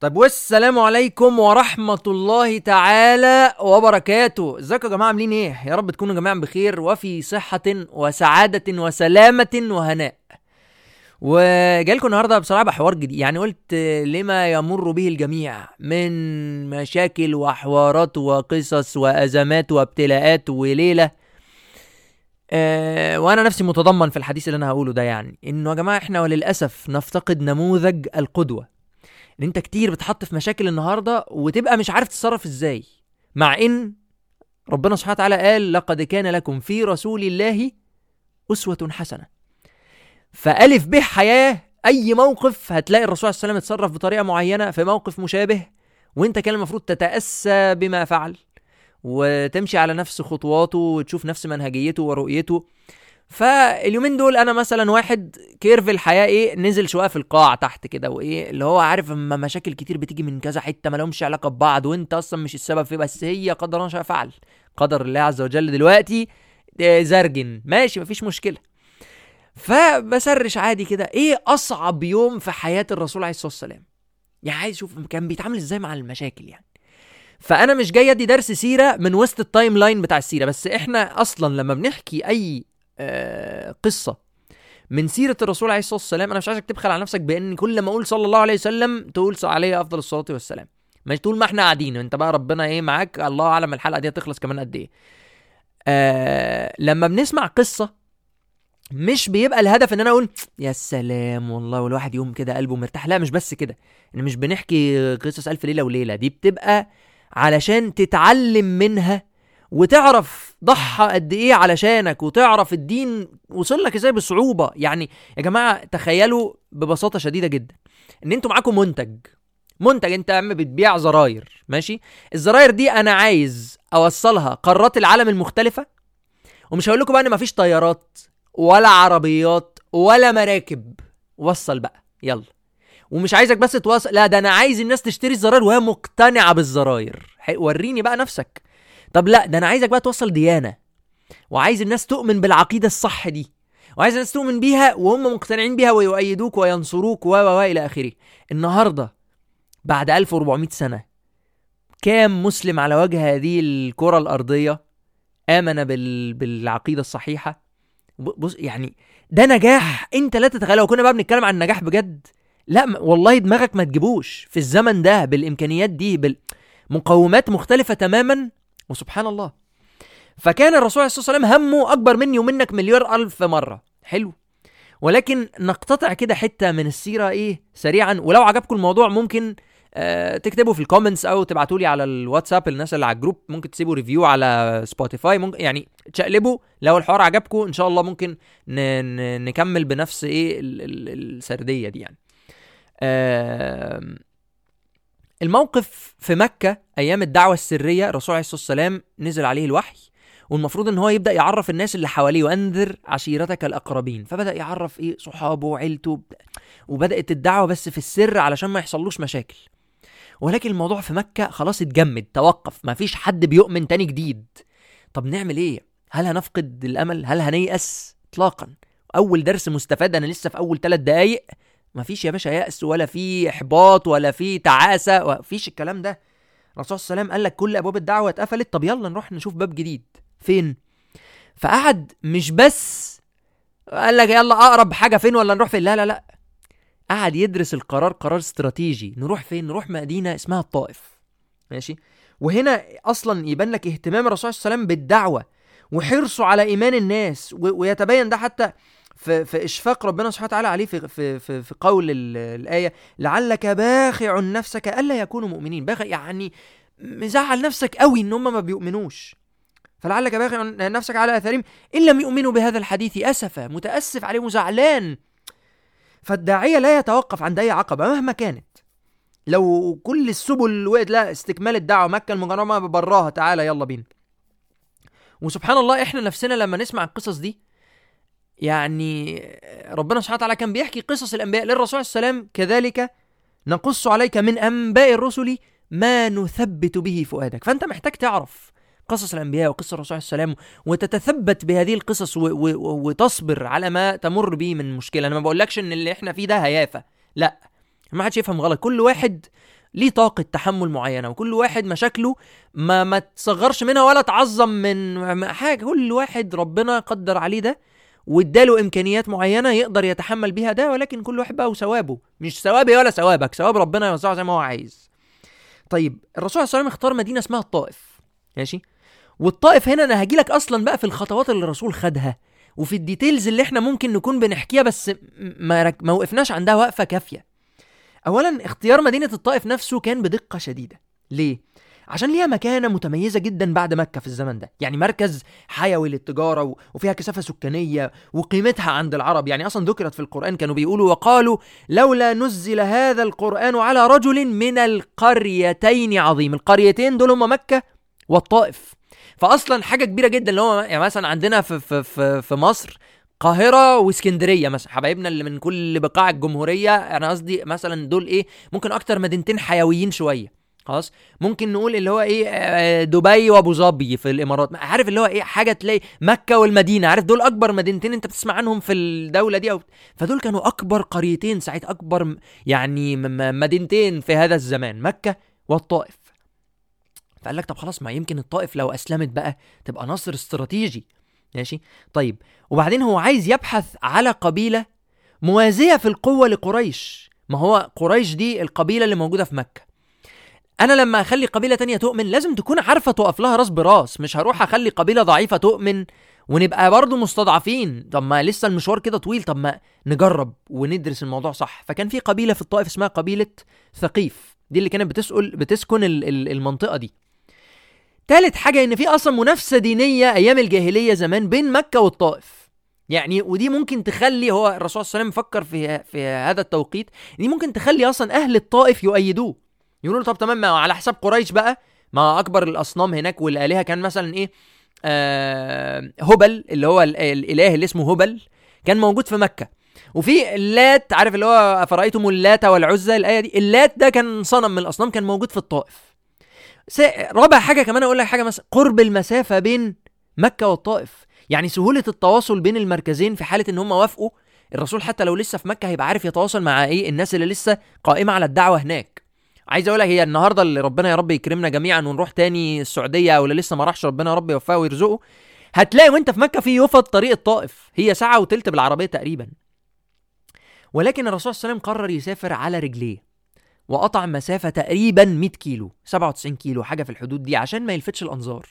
طيب والسلام عليكم ورحمة الله تعالى وبركاته. ازيكم يا جماعة؟ عاملين إيه؟ يا رب تكونوا جميعا بخير وفي صحة وسعادة وسلامة وهناء. وجايلكم النهارده بصراحة بحوار جديد. يعني قلت لما يمر به الجميع من مشاكل وحوارات وقصص وأزمات وابتلاءات وليلة آه وأنا نفسي متضمن في الحديث اللي أنا هقوله ده يعني إنه يا جماعة إحنا وللأسف نفتقد نموذج القدوة. إن أنت كتير بتحط في مشاكل النهارده وتبقى مش عارف تتصرف إزاي. مع إن ربنا سبحانه وتعالى قال لقد كان لكم في رسول الله أسوة حسنة. فألف به حياة. أي موقف هتلاقي الرسول صلى الله عليه وسلم اتصرف بطريقة معينة في موقف مشابه وأنت كان المفروض تتأسى بما فعل وتمشي على نفس خطواته وتشوف نفس منهجيته ورؤيته. فاليومين دول أنا مثلا واحد كيرف الحياة إيه نزل شوية في القاع تحت كده وإيه اللي هو عارف اما مشاكل كتير بتيجي من كذا حتة ما لهمش علاقة ببعض وأنت أصلا مش السبب فيه بس هي قدر شاء فعل. قدر الله عز وجل دلوقتي آه، زرجن. ماشي مفيش مشكلة. فبسرش عادي كده إيه أصعب يوم في حياة الرسول عليه الصلاة والسلام؟ يعني عايز أشوف كان بيتعامل إزاي مع المشاكل يعني. فأنا مش جاي أدي درس سيرة من وسط ال timeline بتاع السيرة بس إحنا أصلا لما بنحكي أي قصة. من سيرة الرسول عليه الصلاة والسلام أنا مش عايزك تبخل على نفسك بأن كل ما أقول صلى الله عليه وسلم تقول عليه أفضل الصلاة والسلام. مش طول ما إحنا قاعدين أنت بقى ربنا إيه معاك؟ الله أعلم الحلقة دي هتخلص كمان قد إيه. آه لما بنسمع قصة مش بيبقى الهدف إن أنا أقول يا سلام والله والواحد يوم كده قلبه مرتاح. لا مش بس كده. إن مش بنحكي قصص ألف ليلة وليلة دي بتبقى علشان تتعلم منها وتعرف ضحى قد إيه علشانك وتعرف الدين وصل لك إزاي بصعوبة. يعني يا جماعة تخيلوا ببساطة شديدة جدا إن أنتوا معاكم منتج. منتج أنت يا عم بتبيع زراير ماشي؟ الزراير دي أنا عايز أوصلها قارات العالم المختلفة. ومش هقول لكم بقى إن مفيش طيارات ولا عربيات ولا مراكب. وصل بقى يلا. ومش عايزك بس توصل لا ده أنا عايز الناس تشتري الزراير وهي مقتنعة بالزراير. وريني بقى نفسك. طب لا ده أنا عايزك بقى توصل ديانة وعايز الناس تؤمن بالعقيدة الصح دي وعايز الناس تؤمن بيها وهم مقتنعين بيها ويؤيدوك وينصروك و و إلى آخره. النهارده بعد 1400 سنة كام مسلم على وجه هذه الكرة الأرضية آمن بال... بالعقيدة الصحيحة؟ بص يعني ده نجاح أنت لا تتخيله. وكنا بقى بنتكلم عن النجاح بجد. لا والله دماغك ما تجيبوش في الزمن ده بالإمكانيات دي بالمقومات مختلفة تماما. وسبحان الله. فكان الرسول عليه الصلاة والسلام همه أكبر مني ومنك مليار ألف مرة. حلو. ولكن نقتطع كده حتة من السيرة إيه؟ سريعا. ولو عجبكم الموضوع ممكن آه تكتبوا في ال comments أو تبعتوا لي على الواتساب الناس اللي على ال group. ممكن تسيبوا review على Spotify ممكن يعني تشقلبوا. لو الحوار عجبكم إن شاء الله ممكن نكمل بنفس إيه؟ ال ال السردية دي يعني. آم، الموقف في مكة أيام الدعوة السرية الرسول عليه الصلاة والسلام نزل عليه الوحي والمفروض إن هو يبدأ يعرف الناس اللي حواليه وأنذر عشيرتك الأقربين. فبدأ يعرف إيه؟ صحابه وعيلته وبدأت الدعوة بس في السر علشان ما يحصلوش مشاكل. ولكن الموضوع في مكة خلاص اتجمد توقف ما فيش حد بيؤمن تاني جديد. طب نعمل إيه؟ هل هنفقد الأمل؟ هل هنيأس اطلاقا؟ أول درس مستفاد أنا لسه في أول ثلاث دقايق. مفيش يا باشا يأس ولا في إحباط ولا في تعاسة مفيش الكلام ده. الرسول صلى الله عليه وسلم قال لك كل أبواب الدعوة اتقفلت طب يلا نروح نشوف باب جديد. فين؟ فقعد مش بس قال لك يلا أقرب حاجة فين ولا نروح فين؟ لا لا لا. قعد يدرس القرار قرار استراتيجي. نروح فين؟ نروح مدينة اسمها الطائف. ماشي؟ وهنا أصلا يبان لك اهتمام الرسول صلى الله عليه وسلم بالدعوة وحرصه على إيمان الناس ويتبين ده حتى في, في اشفاق ربنا سبحانه وتعالى عليه في في في, في قول ال- الآية لعلك باخع نفسك ألا يكونوا مؤمنين. باخع يعني مزعل نفسك قوي إن هم ما بيؤمنوش. فلعلك باخع نفسك على آثارهم إن لم يؤمنوا بهذا الحديث أسفا متأسف عليهم زعلان فالداعية لا يتوقف عند اي عقبة مهما كانت. لو كل السبل وقت لا استكمال الدعوة مكة المكرمة براها تعالى يلا بينا. وسبحان الله إحنا نفسنا لما نسمع القصص دي يعني ربنا سبحانه وتعالى كان بيحكي قصص الأنبياء للرسول عليه وسلم كذلك نقص عليك من أنباء الرسل ما نثبت به فؤادك. فأنت محتاج تعرف قصص الأنبياء وقصص الرسول عليه وسلم وتتثبت بهذه القصص و- و- و- وتصبر على ما تمر به من مشكلة. أنا ما بقولكش إن اللي إحنا فيه ده هيافة. لا ما حدش يفهم غلط. كل واحد ليه طاقة تحمل معينة وكل واحد مشاكله ما ما تصغرش منها ولا تعظم من حاجة. كل واحد ربنا قدر عليه ده. واداله إمكانيات معينة يقدر يتحمل بيها ده ولكن كل واحد بقى وثوابه. مش ثوابي ولا ثوابك ثواب ربنا يوزعه زي ما هو عايز. طيب الرسول عليه وسلم اختار مدينة اسمها الطائف. ماشي؟ والطائف هنا أنا هاجي لك أصلا بقى في الخطوات اللي الرسول خدها وفي الديتيلز اللي إحنا ممكن نكون بنحكيها بس ما, رك... ما وقفناش عندها وقفة كافية. اولا اختيار مدينة الطائف نفسه كان بدقة شديدة. ليه؟ عشان ليها مكانة متميزة جدا بعد مكة في الزمن ده. يعني مركز حيوي للتجارة وفيها كثافة سكانية وقيمتها عند العرب. يعني أصلا ذكرت في القرآن كانوا بيقولوا وقالوا لولا نزل هذا القرآن على رجل من القريتين عظيم. القريتين دول هم مكة والطائف. فأصلا حاجة كبيرة جدا اللي هو يعني مثلا عندنا في, في, في, في مصر القاهرة واسكندرية مثلا. حبايبنا اللي من كل بقاع الجمهورية أنا قصدي مثلا دول إيه ممكن أكتر مدينتين حيويين شوية. خلاص؟ ممكن نقول اللي هو إيه آه، دبي وأبو ظبي في الإمارات. عارف اللي هو إيه حاجة تلاقي مكة والمدينة عارف دول أكبر مدينتين أنت بتسمع عنهم في الدولة دي أو فدول كانوا أكبر قريتين ساعتها أكبر يعني مدينتين في هذا الزمان مكة والطائف. فقال لك طب خلاص ما يمكن الطائف لو أسلمت بقى تبقى نصر استراتيجي. ماشي؟ طيب وبعدين هو عايز يبحث على قبيلة موازية في القوة لقريش. ما هو قريش دي القبيلة اللي موجودة في مكة. أنا لما أخلي قبيلة تانية تؤمن لازم تكون عارفة تقف لها راس براس مش هروح أخلي قبيلة ضعيفة تؤمن ونبقى برضه مستضعفين. طب ما لسه المشوار كده طويل طب ما نجرب وندرس الموضوع صح. فكان في قبيلة في الطائف اسمها قبيلة ثقيف. دي اللي كانت بتسأل بتسكن المنطقة دي. تالت حاجة إن في أصلا منافسة دينية أيام الجاهلية زمان بين مكة والطائف. يعني ودي ممكن تخلي هو الرسول صلى الله عليه وسلم فكر في في هذا التوقيت دي ممكن تخلي أصلا أهل الطائف يؤيدوه. يقولوا طب تمام على حساب قريش بقى. ما أكبر الأصنام هناك والآلهة كان مثلا إيه؟ آه هبل اللي هو الإله اللي اسمه هبل كان موجود في مكة. وفي اللات عارف اللي هو أفرأيتم اللات والعزى؟ الآية دي. اللات ده كان صنم من الأصنام كان موجود في الطائف. رابع حاجة كمان أقول لك حاجة مثلا قرب المسافة بين مكة والطائف. يعني سهولة التواصل بين المركزين في حالة إن هم وافقوا. الرسول حتى لو لسه في مكة هيبقى عارف يتواصل مع إيه؟ الناس اللي لسه قائمة على الدعوة هناك. عايز أقول لك هي النهارده اللي ربنا يا رب يكرمنا جميعا ونروح تاني السعودية أو اللي لسه ما راحش ربنا يا رب يوفقه ويرزقه. هتلاقي وأنت في مكة في يفط طريق الطائف. هي ساعة وتلت بالعربية تقريبا. ولكن الرسول صلى الله عليه وسلم قرر يسافر على رجليه وقطع مسافة تقريبا 100 كيلو 97 كيلو حاجة في الحدود دي عشان ما يلفتش الأنظار.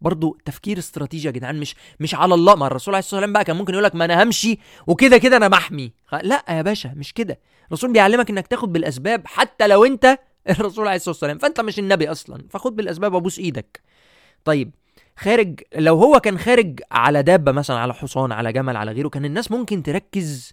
برضه تفكير استراتيجي يا جدعان مش مش على الله. ما الرسول عليه الصلاة والسلام بقى كان ممكن يقول لك ما أنا همشي وكده كده أنا محمي. لا يا باشا مش كده. الرسول بيعلمك إنك تاخد بالأسباب حتى لو أنت الرسول عليه الصلاة والسلام. فأنت مش النبي أصلا فخد بالأسباب وابوس إيدك. طيب خارج لو هو كان خارج على دابة مثلا على حصان على جمل على غيره كان الناس ممكن تركز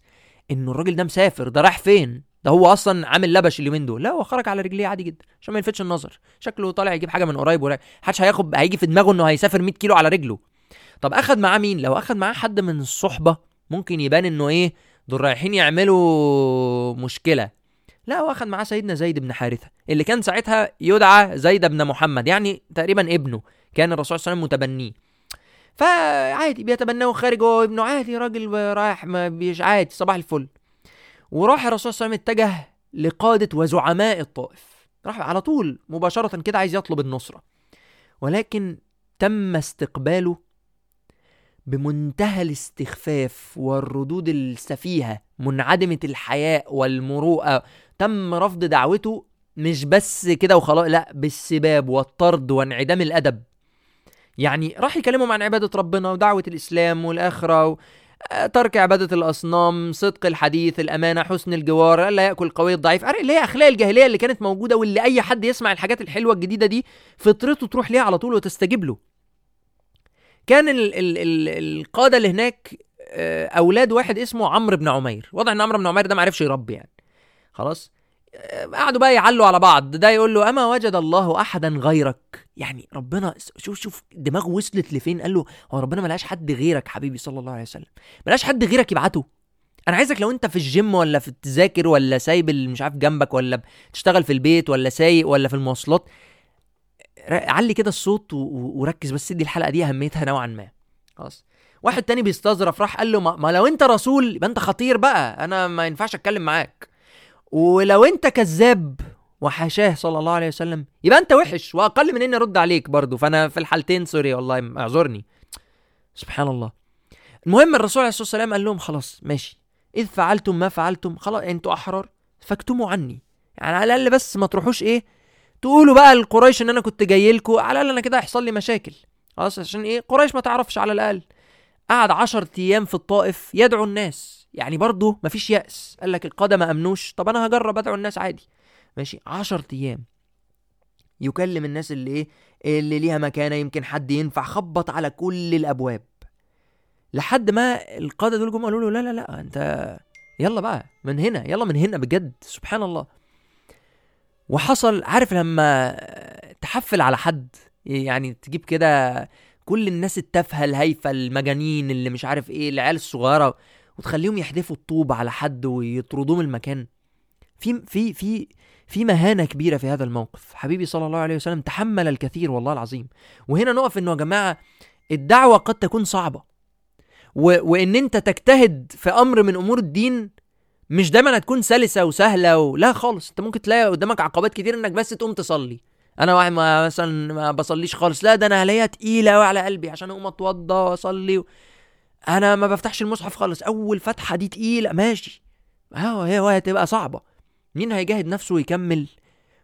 إنه الراجل ده مسافر ده رايح فين؟ ده هو أصلا عامل لبش اليومين دول. لا هو خرج على رجليه عادي جدا عشان ما يلفتش النظر. شكله طالع يجيب حاجة من قريب ورايح محدش هياخد هيجي في دماغه إنه هيسافر 100 كيلو على رجله. طب أخد معاه مين؟ لو أخد معاه حد من الصحبة ممكن يبان إنه إيه دول رايحين يعملوا مشكلة. لا هو اخذ معاه سيدنا زيد بن حارثة اللي كان ساعتها يدعى زيد بن محمد يعني تقريبا ابنه كان الرسول صلى الله عليه وسلم متبنيه. فعادي بيتبناه خارج هو ابنه عادي راجل رايح ما بيش عادي صباح الفل. وراح الرسول صلى الله عليه وسلم اتجه لقادة وزعماء الطائف. راح على طول مباشرة كده عايز يطلب النصرة. ولكن تم استقباله بمنتهى الاستخفاف والردود السفيهة منعدمة الحياء والمروءة. تم رفض دعوته مش بس كده وخلاص لا بالسباب والطرد وانعدام الأدب. يعني راح يكلمهم عن عبادة ربنا ودعوة الإسلام والآخرة و... آه، ترك عبادة الأصنام صدق الحديث الأمانة حسن الجوار لا يأكل القوي الضعيف. اللي هي أخلاق الجاهلية اللي كانت موجودة واللي أي حد يسمع الحاجات الحلوة الجديدة دي فطرته تروح ليها على طول وتستجيب له. كان ال ال ال القادة اللي هناك آه، أولاد واحد اسمه عمرو بن عمير. واضح إن عمرو بن عمير ده معرفش يربي يعني. خلاص؟ قعدوا بقى يعلوا على بعض. ده يقول له أما وجد الله أحدا غيرك؟ يعني ربنا شوف شوف دماغه وصلت لفين قال له هو ربنا ملهاش حد غيرك حبيبي صلى الله عليه وسلم. ملهاش حد غيرك يبعته. أنا عايزك لو أنت في الجيم ولا بتذاكر ولا سايب مش عارف جنبك ولا بتشتغل في البيت ولا سايق ولا في المواصلات علي كده الصوت وركز بس دي الحلقة دي أهميتها نوعا ما. خلاص. واحد تاني بيستظرف راح قال له ما, ما لو أنت رسول يبقى أنت خطير بقى أنا ما ينفعش أتكلم معاك. ولو أنت كذاب وحاشاه صلى الله عليه وسلم. يبقى انت وحش وأقل من إني أرد عليك برضه. فأنا في الحالتين sorry والله اعذرني. سبحان الله. المهم الرسول عليه الصلاة والسلام قال لهم خلاص ماشي. إذ فعلتم ما فعلتم خلاص أنتوا أحرار فاكتموا عني. يعني على الأقل بس ما تروحوش إيه تقولوا بقى لقريش إن أنا كنت جاي لكم. على الأقل أنا كده هيحصل لي مشاكل. خلاص عشان إيه؟ قريش ما تعرفش على الأقل. قعد عشر أيام في الطائف يدعو الناس. يعني برضه مفيش يأس. قال لك القادة ما أمنوش. طب أنا هجرب أدعو الناس عادي. ماشي عشر أيام. يكلم الناس اللي إيه اللي ليها مكانة يمكن حد ينفع خبط على كل الأبواب. لحد ما القادة دول جم قالوا له لا لا لا أنت يلا بقى من هنا يلا من هنا بجد سبحان الله. وحصل عارف لما تحفل على حد يعني تجيب كده كل الناس التافهة الهايفة المجانين اللي مش عارف إيه العيال الصغيرة وتخليهم يحدفوا الطوب على حد ويطردوه من المكان. في في في في مهانة كبيرة في هذا الموقف. حبيبي صلى الله عليه وسلم تحمل الكثير والله العظيم. وهنا نقف إنه يا جماعة الدعوة قد تكون صعبة. و... وإن أنت تجتهد في أمر من أمور الدين مش دايما هتكون سلسة وسهلة و... لا خالص. أنت ممكن تلاقي قدامك عقبات كتير إنك بس تقوم تصلي. أنا واحد ما مثلا ما بصليش خالص. لا ده أنا هلاقيها تقيلة قوي على قلبي عشان أقوم أتوضى وأصلي و... أنا ما بفتحش المصحف خالص. أول فتحة دي تقيلة. ماشي. آه هي هتبقى صعبة. مين هيجاهد نفسه ويكمل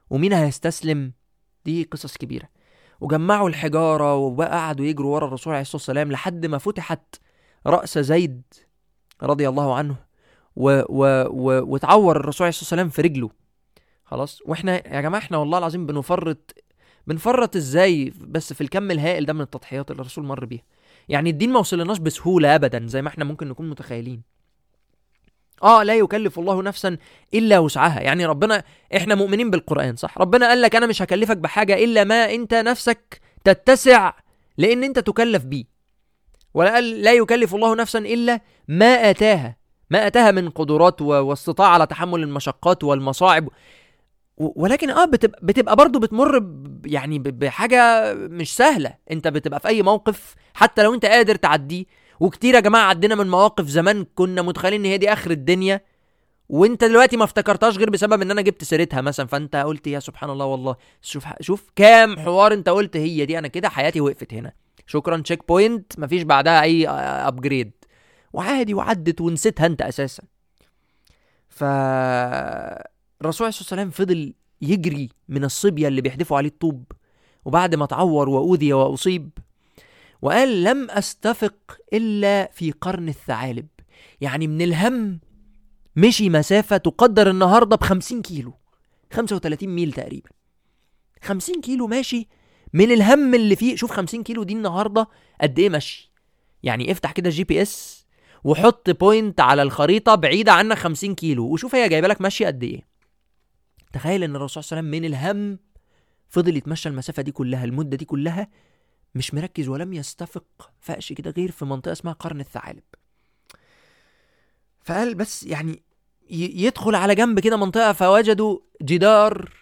ومين هيستسلم؟ دي قصص كبيرة. وجمعوا الحجارة وقعدوا يجروا ورا الرسول عليه الصلاة والسلام لحد ما فتحت رأس زيد رضي الله عنه و و و وتعور الرسول عليه الصلاة والسلام في رجله. خلاص؟ وإحنا يا جماعة إحنا والله العظيم بنفرط بنفرط إزاي بس في الكم الهائل ده من التضحيات اللي الرسول مر بيها. يعني الدين ما وصلناش بسهولة ابدا زي ما إحنا ممكن نكون متخيلين. آه لا يكلف الله نفسا إلا وسعها. يعني ربنا إحنا مؤمنين بالقرآن صح؟ ربنا قال لك أنا مش هكلفك بحاجة إلا ما أنت نفسك تتسع لأن أنت تكلف بيه. ولا قال لا يكلف الله نفسا إلا ما آتاها. ما آتاها من قدرات واستطاعه على تحمل المشقات والمصاعب. ولكن آه بتبقى, بتبقى برضه بتمر يعني بحاجة مش سهلة. أنت بتبقى في أي موقف حتى لو أنت قادر تعديه. وكتير يا جماعة عدينا من مواقف زمان كنا متخيلين إن هي دي آخر الدنيا وأنت دلوقتي ما افتكرتهاش غير بسبب إن أنا جبت سيرتها مثلا فأنت قلت يا سبحان الله والله شوف شوف كام حوار أنت قلت هي دي أنا كده حياتي وقفت هنا. شكرا checkpoint مفيش بعدها أي upgrade وعادي وعدت ونسيتها أنت أساسا. ف الرسول عليه الصلاه والسلام فضل يجري من الصبية اللي بيحدفوا عليه الطوب وبعد ما اتعور وأوذي وأصيب وقال لم أستفق إلا في قرن الثعالب. يعني من الهم مشي مسافة تقدر النهاردة بخمسين كيلو خمسة وتلاتين ميل تقريبا. خمسين كيلو ماشي من الهم اللي فيه شوف خمسين كيلو دي النهاردة قد إيه مشي. يعني افتح كده GPS وحط point على الخريطة بعيدة عنك خمسين كيلو وشوف هي جايبة لك ماشي قد إيه. تخيل إن الرسول صلى الله عليه وسلم من الهم فضل يتمشى المسافة دي كلها المدة دي كلها مش مركز ولم يستفق فقش كده غير في منطقة اسمها قرن الثعالب. فقال بس يعني يدخل على جنب كده منطقة فوجدوا جدار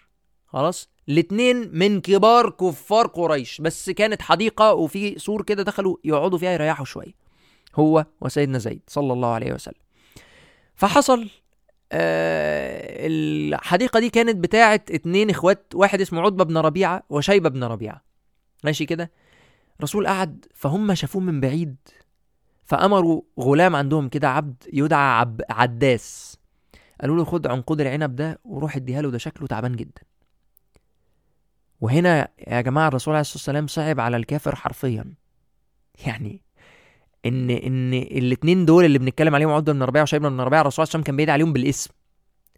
خلاص الاتنين من كبار كفار قريش بس كانت حديقة وفي سور كده دخلوا يقعدوا فيها يريحوا شوية هو وسيدنا زيد صلى الله عليه وسلم. فحصل آه الحديقة دي كانت بتاعة اتنين إخوات واحد اسمه عتبة بن ربيعة وشيبة بن ربيعة. ماشي كده؟ الرسول قعد فهم شافوه من بعيد فأمروا غلام عندهم كده عبد يدعى عب عداس. قالوا له خد عنقود العنب ده وروح اديها له ده شكله تعبان جدا. وهنا يا جماعة الرسول عليه الصلاة والسلام صعب على الكافر حرفيا. يعني إن إن الاتنين دول اللي بنتكلم عليهم عقبه بن ربيعة وشيبة بن ربيعة الرسول عليه وسلم كان بيدعي عليهم بالاسم.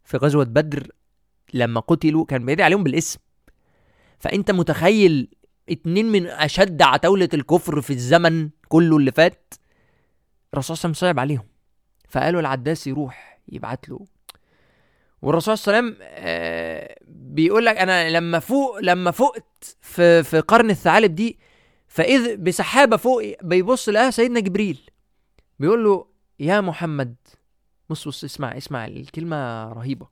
في غزوة بدر لما قتلوا كان بيدعي عليهم بالاسم. فأنت متخيل اتنين من أشد عتاولة الكفر في الزمن كله اللي فات؟ الرسول صلى الله عليه وسلم صعب عليهم. فقالوا العداس يروح يبعت له. والرسول صلى الله عليه وسلم آه بيقول لك أنا لما فوق لما فقت في في قرن الثعالب دي فإذ بسحابة فوق بيبص لقاها سيدنا جبريل. بيقول له يا محمد بص بص اسمع اسمع الكلمة رهيبة.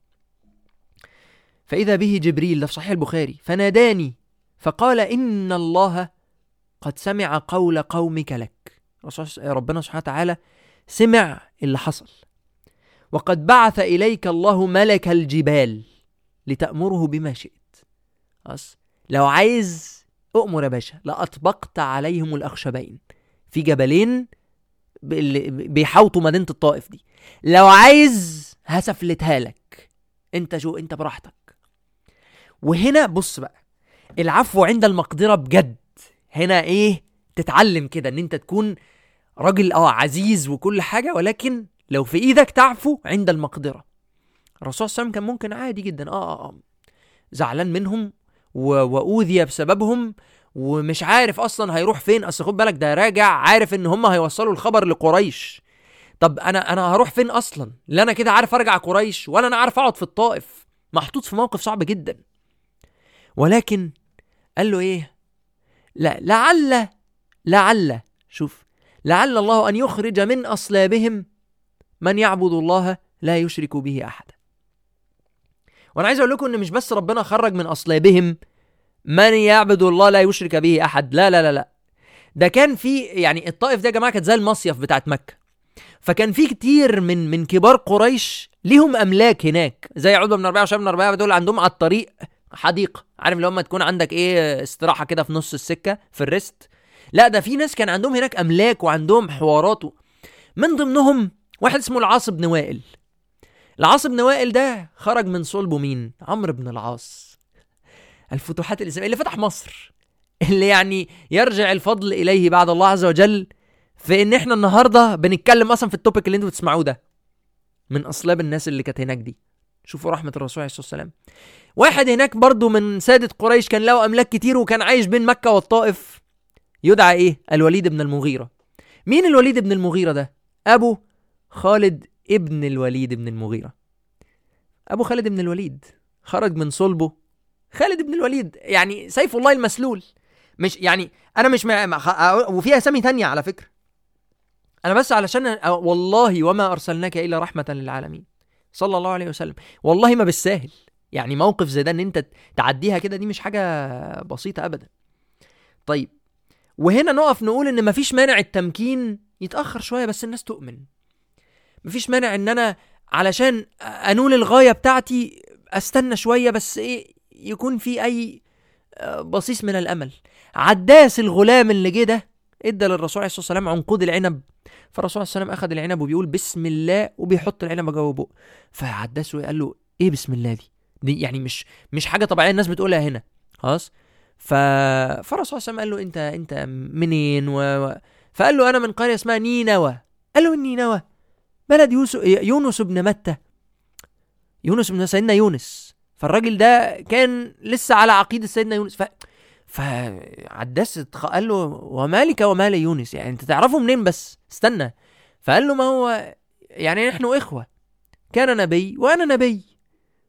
فإذا به جبريل ده في صحيح البخاري فناداني فقال إن الله قد سمع قول قومك لك. ربنا سبحانه وتعالى سمع اللي حصل. وقد بعث إليك الله ملك الجبال لتأمره بما شئت. خلاص؟ لو عايز أؤمر يا باشا لأطبقت عليهم الأخشبين. في جبلين بيحوطوا مدينة الطائف دي. لو عايز هسفلتها لك. انت شو انت براحتك. وهنا بص بقى. العفو عند المقدرة بجد. هنا إيه؟ تتعلم كده إن أنت تكون راجل آه عزيز وكل حاجة ولكن لو في إيدك تعفو عند المقدرة. الرسول صلى الله عليه وسلم كان ممكن عادي جدا. آه آه, آه. زعلان منهم. وأوذي بسببهم ومش عارف أصلا هيروح فين. أصل خد بالك ده راجع عارف إن هم هيوصلوا الخبر لقريش. طب أنا أنا هروح فين أصلا؟ لا أنا كده عارف أرجع قريش ولا أنا عارف أقعد في الطائف. محطوط في موقف صعب جدا. ولكن قال له إيه؟ لا لعل لعل شوف لعل الله أن يخرج من أصلابهم من يعبد الله لا يشرك به أحدا. وأنا عايز أقول لكم إن مش بس ربنا خرج من أصلابهم من يعبد الله لا يشرك به أحد. لا لا لا لا. ده كان في يعني الطائف ده يا جماعة كانت زي المصيف بتاعت مكة. فكان في كتير من من كبار قريش ليهم أملاك هناك. زي عقبه بن ربيعة وشيبه بن ربيعة دول عندهم على الطريق حديقة. عارف لما تكون عندك إيه استراحة كده في نص السكة في الريست. لا ده في ناس كان عندهم هناك أملاك وعندهم حوارات. من ضمنهم واحد اسمه العاص بن وائل. العاص بن وائل ده خرج من صلبه مين؟ عمرو بن العاص. الفتوحات الاسلاميه اللي فتح مصر. اللي يعني يرجع الفضل إليه بعد الله عز وجل في إن إحنا النهارده بنتكلم أصلا في التوبيك اللي أنتوا بتسمعوه ده. من أصلاب الناس اللي كانت هناك دي. شوفوا رحمة الرسول عليه الصلاة والسلام. واحد هناك برضو من سادة قريش كان له أملاك كتير وكان عايش بين مكة والطائف يدعى إيه؟ الوليد بن المغيرة. مين الوليد بن المغيرة ده؟ أبو خالد ابن الوليد بن المغيرة. أبو خالد بن الوليد خرج من صلبه. خالد بن الوليد يعني سيف الله المسلول. مش يعني أنا مش مع... مع- خ- وفي أسامي تانية على فكرة. أنا بس علشان والله وما أرسلناك إلا رحمة للعالمين. صلى الله عليه وسلم. والله ما بالساهل. يعني موقف زي ده إن أنت تعديها كده دي مش حاجة بسيطة ابدا. طيب وهنا نقف نقول إن مفيش مانع التمكين يتأخر شوية بس الناس تؤمن. مفيش مانع إن أنا علشان أنول الغاية بتاعتي أستنى شوية بس إيه يكون في أي آه، بصيص من الأمل. عداس الغلام اللي جه ده إدى للرسول عليه الصلاة والسلام عنقود العنب. فالرسول عليه الصلاة والسلام أخذ العنب وبيقول بسم الله وبيحط العنب جوه بقه. فعداس قال له إيه بسم الله دي؟ دي يعني مش مش حاجة طبيعية الناس بتقولها هنا. خلاص؟ ف فالرسول صلى الله عليه وسلم قال له انت انت منين؟ و... فقال له أنا من قرية اسمها نينوى. قال له نينوى؟ بلد يوسف يونس بن متى. يونس بن سيدنا يونس. فالراجل ده كان لسه على عقيدة سيدنا يونس. ف فعداس قال له ومالك ومال يونس؟ يعني انت تعرفه منين بس؟ استنى. فقال له ما هو يعني نحن إخوة. كان نبي وأنا نبي.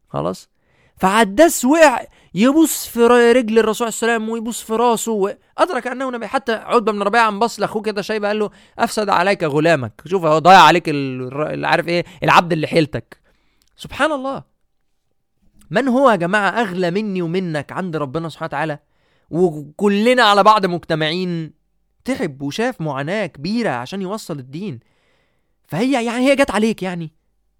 خلاص؟ فعداس وقع يبص في رجل الرسول عليه السلام ويبص في راسه وادرك أنه نبي حتى عتبة بن ربيعة قام بص لاخوه كده شيبه قال له أفسد عليك غلامك. شوف هو ضيع عليك اللي عارف إيه؟ العبد اللي حيلتك. سبحان الله. من هو يا جماعة أغلى مني ومنك عند ربنا سبحانه وتعالى؟ وكلنا على بعض مجتمعين. تعب وشاف معاناة كبيرة عشان يوصل الدين. فهي يعني هي جت عليك يعني.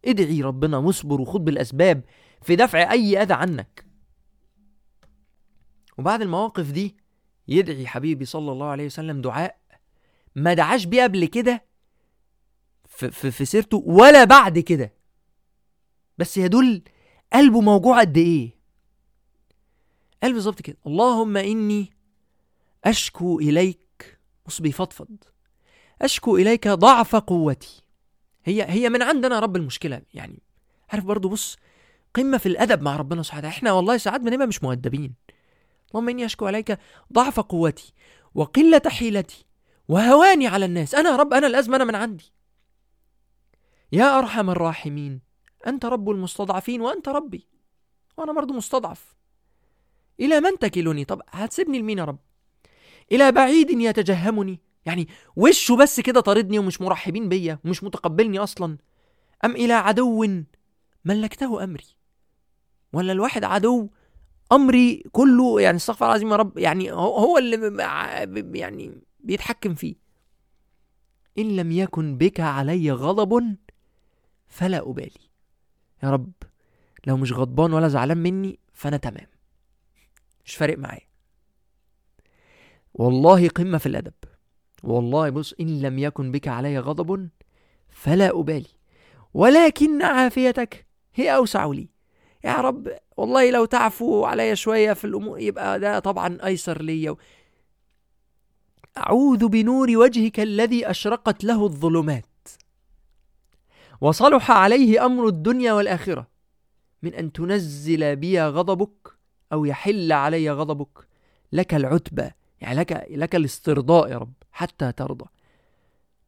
ادعي ربنا واصبر وخد بالأسباب. في دفع أي أذى عنك. وبعد المواقف دي يدعي حبيبي صلى الله عليه وسلم دعاء ما دعاش بيه قبل كده في, في, سيرته ولا بعد كده. بس يدل قلبه موجوع قد إيه. قال بالظبط كده اللهم إني أشكو إليك بص بيفضفض أشكو إليك ضعف قوتي. هي هي من عندنا رب المشكلة يعني. عارف برضو بص قمة في الأدب مع ربنا سبحانه إحنا والله ساعات بنبقى مش مؤدبين. اللهم إني أشكو عليك ضعف قوتي وقلة حيلتي وهواني على الناس. أنا يا رب أنا الأزمة أنا من عندي. يا أرحم الراحمين أنت رب المستضعفين وأنت ربي. وأنا برضو مستضعف. إلى من تكلني؟ طب هتسيبني لمين يا رب؟ إلى بعيد يتجهمني. يعني وشه بس كده طاردني ومش مرحبين بيا ومش متقبلني أصلا. أم إلى عدو ملكته أمري. ولا الواحد عدو أمري كله يعني استغفر العظيم يا رب يعني هو اللي يعني بيتحكم فيه. إن لم يكن بك علي غضب فلا أبالي. يا رب لو مش غضبان ولا زعلان مني فأنا تمام. مش فارق معايا. والله قمة في الأدب. والله بص إن لم يكن بك علي غضب فلا أبالي. ولكن عافيتك هي أوسع لي. يا رب والله لو تعفو علي شوية في الأمور يبقى ده طبعا أيسر لي. أعوذ بنور وجهك الذي أشرقت له الظلمات. وصلح عليه أمر الدنيا والآخرة. من أن تنزل بي غضبك أو يحل علي غضبك. لك العتبى يعني لك لك الاسترضاء يا رب حتى ترضى.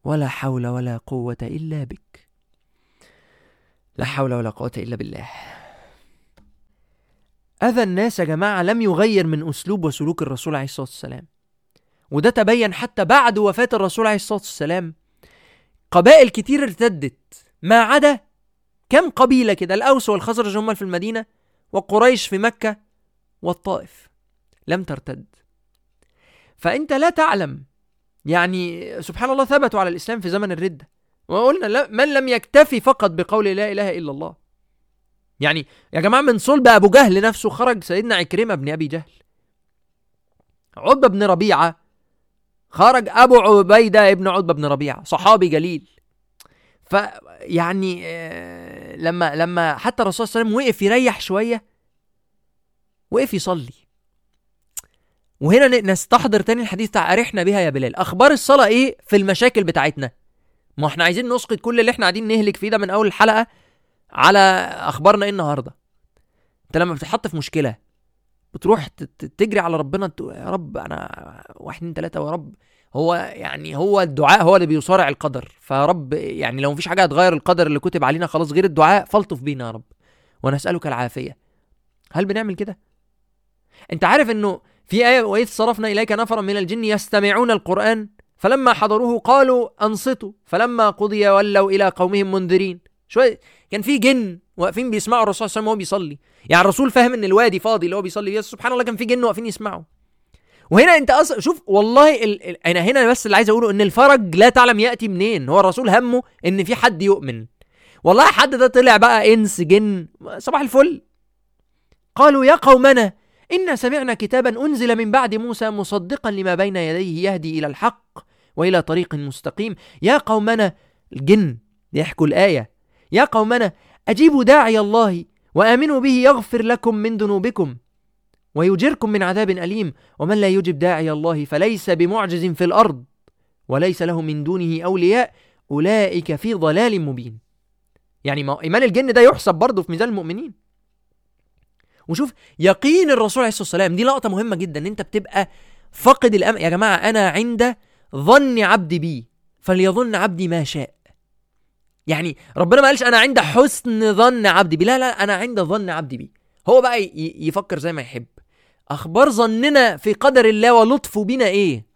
ولا حول ولا قوة إلا بك. لا حول ولا قوة إلا بالله. أذى الناس يا جماعة لم يغير من أسلوب وسلوك الرسول عليه الصلاة والسلام. وده تبين حتى بعد وفاة الرسول عليه الصلاة والسلام. قبائل كتير ارتدت. ما عدا كم قبيلة كده الأوس والخزرج هم في المدينة وقريش في مكة والطائف. لم ترتد. فأنت لا تعلم. يعني سبحان الله ثبتوا على الإسلام في زمن الردة. وقلنا من لم يكتفي فقط بقول لا إله إلا الله. يعني يا جماعة من صلب أبو جهل نفسه خرج سيدنا عكرمة بن أبي جهل. عتبة بن ربيعة خرج أبو عبيدة ابن عتبة بن ربيعة صحابي جليل. فيعني آه، لما لما حتى الرسول صلى الله عليه وسلم وقف يريح شوية وقف يصلي. وهنا نستحضر تاني الحديث بتاع أرحنا بها يا بلال. أخبار الصلاة إيه؟ في المشاكل بتاعتنا. ما إحنا عايزين نسقط كل اللي إحنا قاعدين نهلك فيه ده من أول الحلقة على أخبارنا إيه النهاردة. أنت لما بتتحط في مشكلة بتروح تجري على ربنا يا رب أنا واحد اتنين تلاتة يا رب هو يعني هو الدعاء هو اللي بيصارع القدر. فرب يعني لو مفيش حاجة هتغير القدر اللي كتب علينا خلاص غير الدعاء فالطف بينا يا رب. ونسألك العافية. هل بنعمل كده؟ أنت عارف إنه في آية وإذ صرفنا إليك نفرا من الجن يستمعون القرآن فلما حضروه قالوا أنصتوا. فلما قضي ولوا إلى قومهم منذرين. شوية كان في جن واقفين بيسمعوا الرسول صلى الله عليه وسلم وهو بيصلي. يعني الرسول فاهم إن الوادي فاضي اللي هو بيصلي فيه سبحان الله كان في جن واقفين يسمعوا. وهنا أنت أصلا شوف والله ال... ال... أنا هنا بس اللي عايز أقوله إن الفرج لا تعلم يأتي منين. هو الرسول همه إن في حد يؤمن. والله حد ده طلع بقى إنس جن صباح الفل. قالوا يا قومنا إنا سمعنا كتابا أنزل من بعد موسى مصدقا لما بين يديه يهدي إلى الحق. وإلى طريق مستقيم. يا قومنا الجن يحكوا الآية. يا قومنا أجيبوا داعي الله وآمنوا به يغفر لكم من ذنوبكم ويجركم من عذاب أليم. ومن لا يجب داعي الله فليس بمعجز في الأرض وليس له من دونه أولياء. أولئك في ضلال مبين. يعني ما إيمان الجن ده يحسب برضه في ميزان المؤمنين. وشوف يقين الرسول عليه الصلاة والسلام دي لقطة مهمة جدا إن أنت بتبقى فاقد الأمل. يا جماعة أنا عند ظن عبدي بي فليظن عبدي ما شاء. يعني ربنا ما قالش أنا عند حسن ظن عبدي بي لا لا أنا عند ظن عبدي بي. هو بقى يفكر زي ما يحب. أخبار ظننا في قدر الله ولطفه بنا إيه؟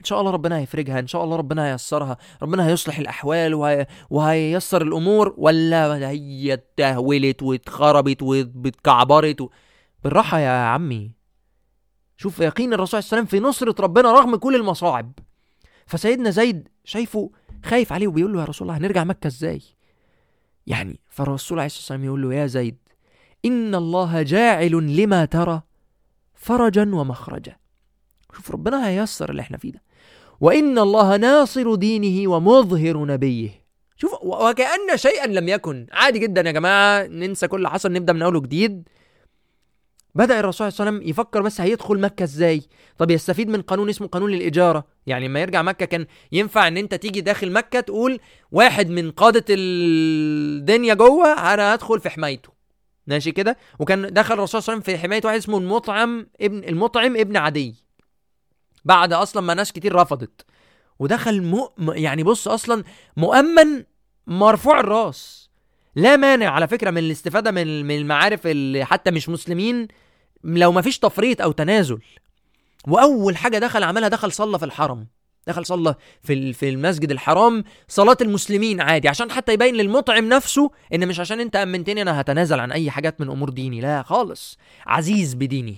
إن شاء الله ربنا هيفرجها إن شاء الله ربنا هيسرها ربنا هيصلح الأحوال وهي... وهييسر الأمور ولا هي اتهولت واتخربت واتكعبرت. و... بالراحة يا عمي. شوف يقين الرسول صلى الله عليه وسلم في نصرة ربنا رغم كل المصاعب. فسيدنا زيد شايفه خايف عليه وبيقول له يا رسول الله هنرجع مكة إزاي؟ يعني فالرسول عليه الصلاة والسلام يقول له يا زيد إن الله جاعل لما ترى فرجا ومخرجا. شوف ربنا هيسر اللي إحنا فيه ده. وإن الله ناصر دينه ومظهر نبيه. شوف وكأن شيئا لم يكن. عادي جدا يا جماعة ننسى كل حصل نبدأ من أول جديد بدأ الرسول صلى الله عليه وسلم يفكر بس هيدخل مكة إزاي؟ طب يستفيد من قانون اسمه قانون الإجارة. يعني لما يرجع مكة كان ينفع إن أنت تيجي داخل مكة تقول واحد من قادة الدنيا جوه أنا هدخل في حمايته. ماشي كده؟ وكان دخل الرسول صلى الله عليه وسلم في حماية واحد اسمه المطعم ابن المطعم ابن عدي. بعد أصلا ما ناس كتير رفضت. ودخل مؤ... يعني بص أصلا مؤمن مرفوع الراس. لا مانع على فكرة من الاستفادة من من المعارف اللي حتى مش مسلمين لو ما فيش تفريط أو تنازل. وأول حاجة دخل عملها دخل صلى في الحرم. دخل صلى في في المسجد الحرام صلاة المسلمين عادي عشان حتى يبين للمطعم نفسه إن مش عشان أنت أمنتني أنا هتنازل عن أي حاجات من أمور ديني لا خالص عزيز بدينه.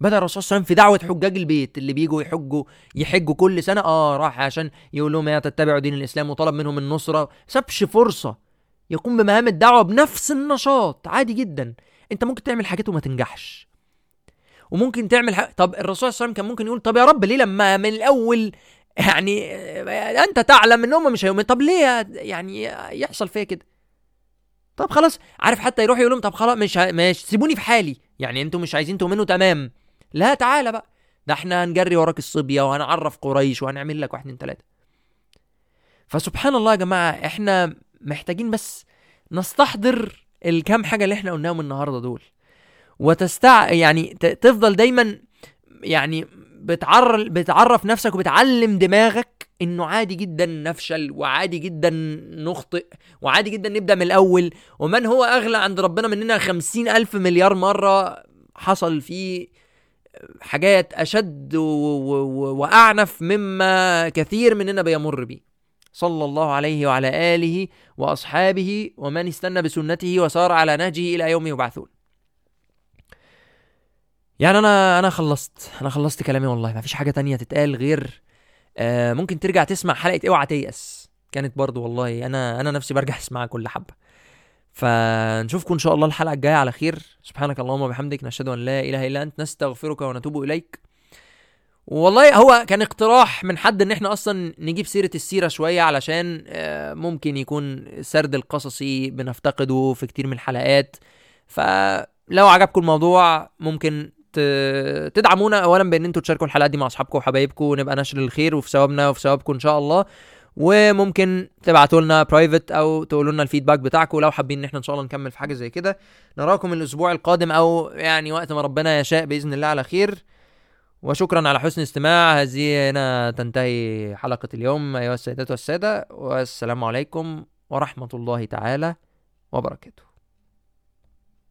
بدأ الرسول صلى الله عليه وسلم في دعوة حجاج البيت اللي بيجوا يحجوا يحجوا كل سنة آه راح عشان يقول لهم يا تتبعوا دين الإسلام وطلب منهم النصرة. سابش فرصة. يقوم بمهام الدعوة بنفس النشاط. عادي جدا. أنت ممكن تعمل حاجات وما تنجحش. وممكن تعمل حاجة. طب الرسول صلى الله عليه وسلم كان ممكن يقول طب يا رب ليه لما من الأول يعني أنت تعلم إن هم مش هيؤمنوا؟ طب ليه يعني يحصل فيا كده؟ طب خلاص. عارف حتى يروح يقول لهم طب خلاص مش. مش سيبوني في حالي. يعني أنتوا مش عايزين تؤمنوا؟ تمام. لا تعالى بقى. ده إحنا هنجري وراك الصبية وهنعرف قريش وهنعمل لك واحد اتنين تلاتة. فسبحان الله يا جماعة إحنا محتاجين بس نستحضر الكام حاجة اللي إحنا قلناهم النهارده دول وتستع يعني. تفضل دايما يعني بتعرف بتعرف نفسك وبتعلم دماغك إنه عادي جدا نفشل وعادي جدا نخطئ وعادي جدا نبدأ من الأول ومن هو أغلى عند ربنا مننا خمسين ألف مليار مرة حصل فيه حاجات أشد و... و... وأعنف مما كثير مننا بيمر بيه صلى الله عليه وعلى آله وأصحابه ومن استنى بسنته وسار على نهجه إلى يوم يبعثون. يعني أنا أنا خلصت. أنا خلصت كلامي والله. ما فيش حاجة تانية تتقال غير آه ممكن ترجع تسمع حلقة اوعى تيأس. كانت برضو والله أنا أنا نفسي برجع أسمعها كل حبة. فنشوفكم إن شاء الله الحلقة الجاية على خير. سبحانك اللهم وبحمدك. نشهد أن لا إله إلا أنت. نستغفرك ونتوب إليك. والله هو كان اقتراح من حد إن إحنا أصلا نجيب سيرة السيرة شوية علشان آه، ممكن يكون سرد القصصي بنفتقده في كتير من الحلقات. فلو عجبكم الموضوع ممكن تدعمونا اولا بإن إنتوا تشاركوا الحلقات دي مع أصحابكم وحبايبكم ونبقى نشر الخير وفي ثوابنا وفي ثوابكم إن شاء الله. وممكن تبعتوا لنا private أو تقولوا لنا ال feedback بتاعكم لو حابين إن إحنا إن شاء الله نكمل في حاجة زي كده. نراكم الأسبوع القادم أو يعني وقت ما ربنا يشاء بإذن الله على خير. وشكرا على حسن الاستماع هذه هنا تنتهي حلقة اليوم. أيها السيدات والسادة والسلام عليكم ورحمة الله تعالى وبركاته.